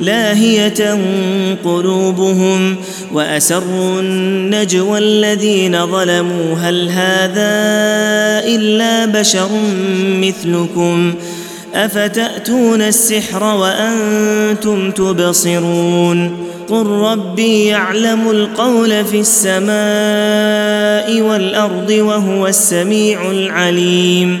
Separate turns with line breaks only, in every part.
لاهية قلوبهم وأسروا النجوى الذين ظلموا هل هذا إلا بشر مثلكم أفتأتون السحر وأنتم تبصرون قل ربي يعلم القول في السماء والأرض وهو السميع العليم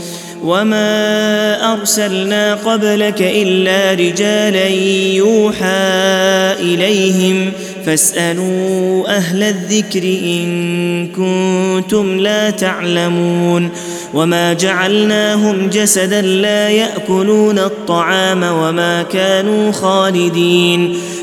وما ارسلنا قبلك الا رجالا يوحى اليهم فاسالوا اهل الذكر ان كنتم لا تعلمون وما جعلناهم جسدا لا ياكلون الطعام وما كانوا خالدين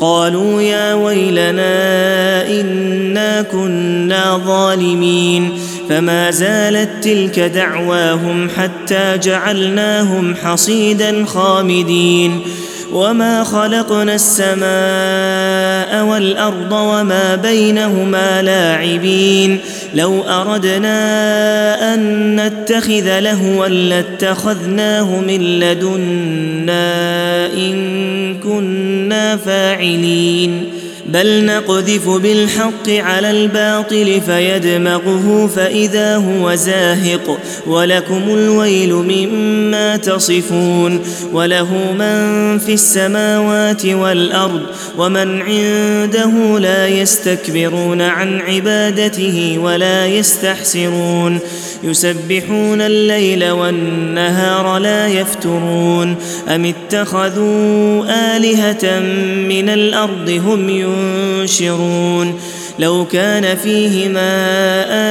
قالوا يا ويلنا انا كنا ظالمين فما زالت تلك دعواهم حتى جعلناهم حصيدا خامدين وما خلقنا السماء والارض وما بينهما لاعبين لو اردنا ان نتخذ لهوا لاتخذناه من لدنا ان كنا فاعلين بل نقذف بالحق على الباطل فيدمغه فاذا هو زاهق ولكم الويل مما تصفون وله من في السماوات والارض ومن عنده لا يستكبرون عن عبادته ولا يستحسرون يسبحون الليل والنهار لا يفترون ام اتخذوا الهه من الارض هم يؤمنون ينشرون لو كان فيهما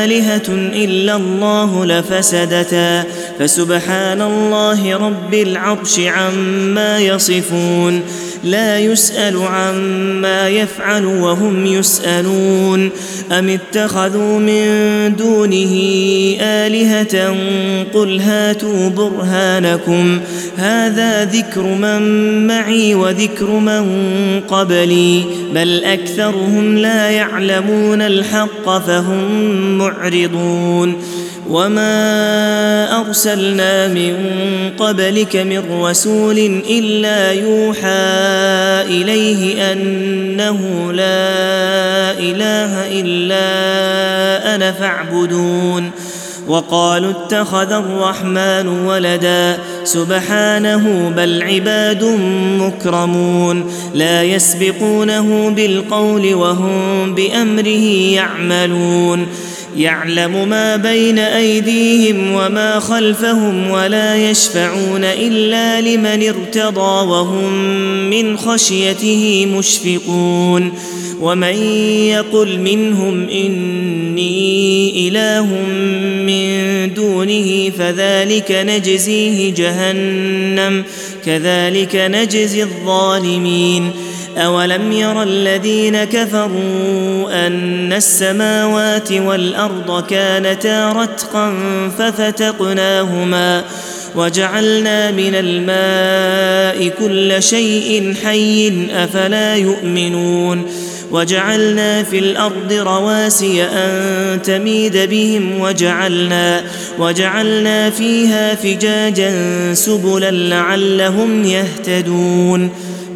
الهه الا الله لفسدتا فسبحان الله رب العرش عما يصفون لا يسال عما يفعل وهم يسالون ام اتخذوا من دونه الهه قل هاتوا برهانكم هذا ذكر من معي وذكر من قبلي بل اكثرهم لا يعلمون الحق فهم معرضون وما ارسلنا من قبلك من رسول الا يوحى اليه انه لا اله الا انا فاعبدون وقالوا اتخذ الرحمن ولدا سبحانه بل عباد مكرمون لا يسبقونه بالقول وهم بامره يعملون يعلم ما بين ايديهم وما خلفهم ولا يشفعون الا لمن ارتضى وهم من خشيته مشفقون ومن يقل منهم اني اله من دونه فذلك نجزيه جهنم كذلك نجزي الظالمين اولم ير الذين كفروا ان السماوات والارض كانتا رتقا ففتقناهما وجعلنا من الماء كل شيء حي افلا يؤمنون وجعلنا في الارض رواسي ان تميد بهم وجعلنا وجعلنا فيها فجاجا سبلا لعلهم يهتدون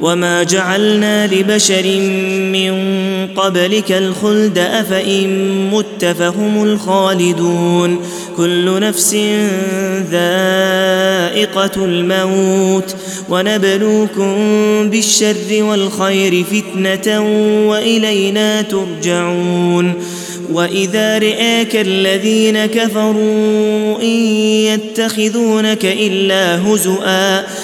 وما جعلنا لبشر من قبلك الخلد افان مت فهم الخالدون كل نفس ذائقه الموت ونبلوكم بالشر والخير فتنه والينا ترجعون واذا رئاك الذين كفروا ان يتخذونك الا هزؤا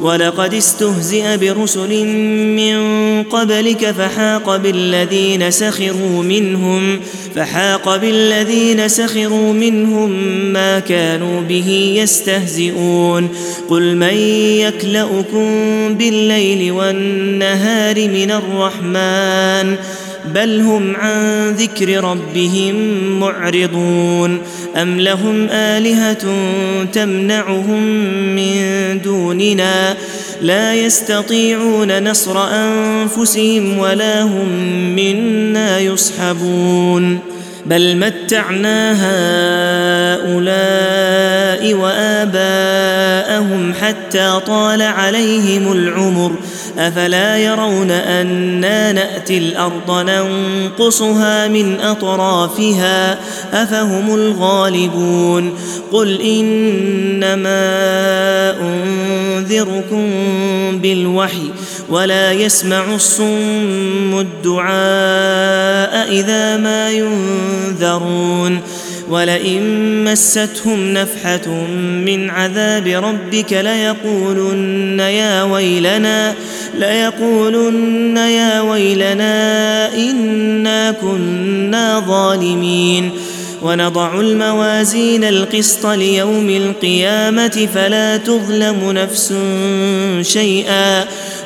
ولقد استهزئ برسل من قبلك فحاق بالذين سخروا منهم فحاق بالذين سخروا منهم ما كانوا به يستهزئون قل من يكلؤكم بالليل والنهار من الرحمن بل هم عن ذكر ربهم معرضون ام لهم الهه تمنعهم من دوننا لا يستطيعون نصر انفسهم ولا هم منا يصحبون بل متعنا هؤلاء واباءهم حتى طال عليهم العمر افلا يرون انا ناتي الارض ننقصها من اطرافها افهم الغالبون قل انما انذركم بالوحي ولا يسمع الصم الدعاء اذا ما ينذرون ولئن مستهم نفحه من عذاب ربك ليقولن يا ويلنا ليقولن يا ويلنا إنا كنا ظالمين ونضع الموازين القسط ليوم القيامة فلا تظلم نفس شيئا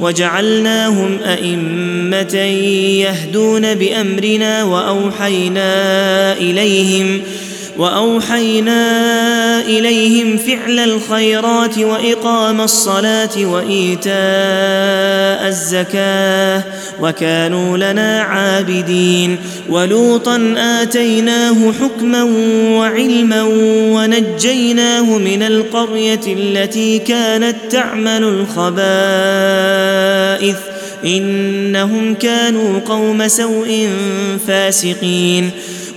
وجعلناهم ائمه يهدون بامرنا واوحينا اليهم واوحينا اليهم فعل الخيرات واقام الصلاه وايتاء الزكاه وكانوا لنا عابدين ولوطا اتيناه حكما وعلما ونجيناه من القريه التي كانت تعمل الخبائث انهم كانوا قوم سوء فاسقين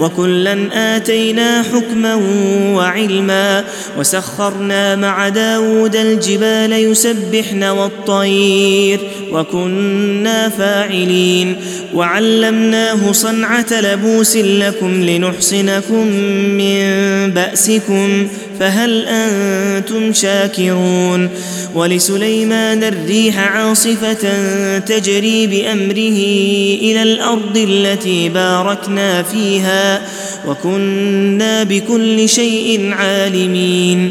وكلا اتينا حكما وعلما وسخرنا مع داود الجبال يسبحن والطير وكنا فاعلين وعلمناه صنعه لبوس لكم لنحصنكم من باسكم فهل انتم شاكرون ولسليمان الريح عاصفه تجري بامره الى الارض التي باركنا فيها وكنا بكل شيء عالمين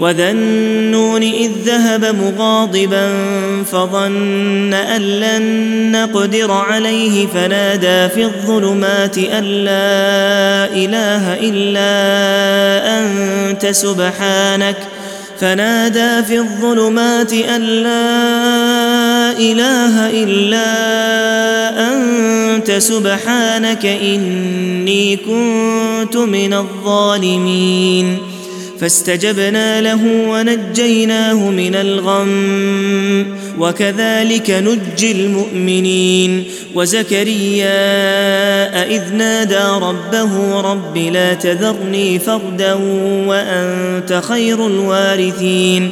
وذا النون اذ ذهب مغاضبا فظن ان لن نقدر عليه فنادى في الظلمات ان لا اله الا انت سبحانك فنادى في الظلمات ان لا اله الا انت سبحانك اني كنت من الظالمين فاستجبنا له ونجيناه من الغم وكذلك نجي المؤمنين وزكريا اذ نادى ربه رب لا تذرني فردا وانت خير الوارثين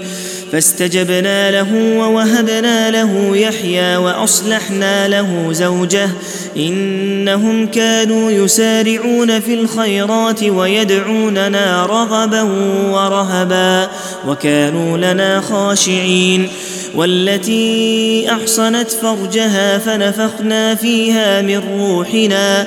فاستجبنا له ووهبنا له يحيى واصلحنا له زوجه انهم كانوا يسارعون في الخيرات ويدعوننا رغبا ورهبا وكانوا لنا خاشعين والتي احصنت فرجها فنفخنا فيها من روحنا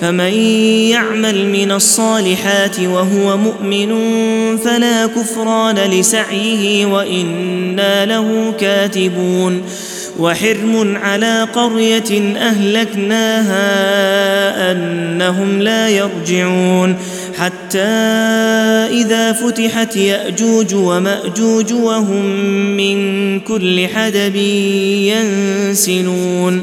فمن يعمل من الصالحات وهو مؤمن فلا كفران لسعيه وانا له كاتبون وحرم على قريه اهلكناها انهم لا يرجعون حتى اذا فتحت ياجوج وماجوج وهم من كل حدب ينسلون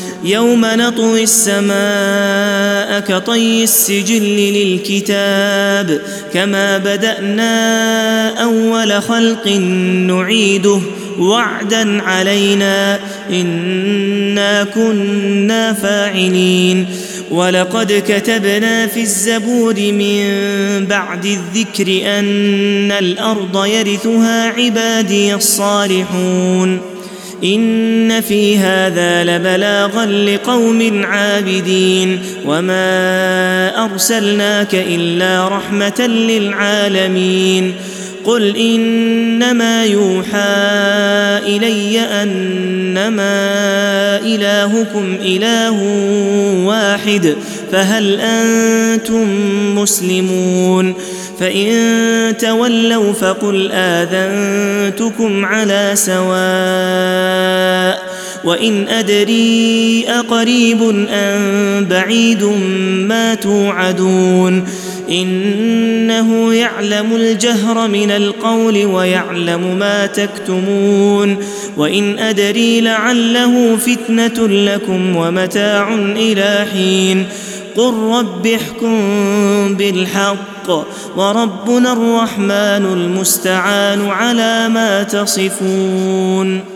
يوم نطوي السماء كطي السجل للكتاب كما بدانا اول خلق نعيده وعدا علينا انا كنا فاعلين ولقد كتبنا في الزبور من بعد الذكر ان الارض يرثها عبادي الصالحون ان في هذا لبلاغا لقوم عابدين وما ارسلناك الا رحمه للعالمين قل انما يوحى الي انما الهكم اله واحد فهل انتم مسلمون فان تولوا فقل اذنتكم على سواء وان ادري اقريب ام بعيد ما توعدون انه يعلم الجهر من القول ويعلم ما تكتمون وان ادري لعله فتنه لكم ومتاع الى حين قل رب احكم بالحق الحق وربنا الرحمن المستعان على ما تصفون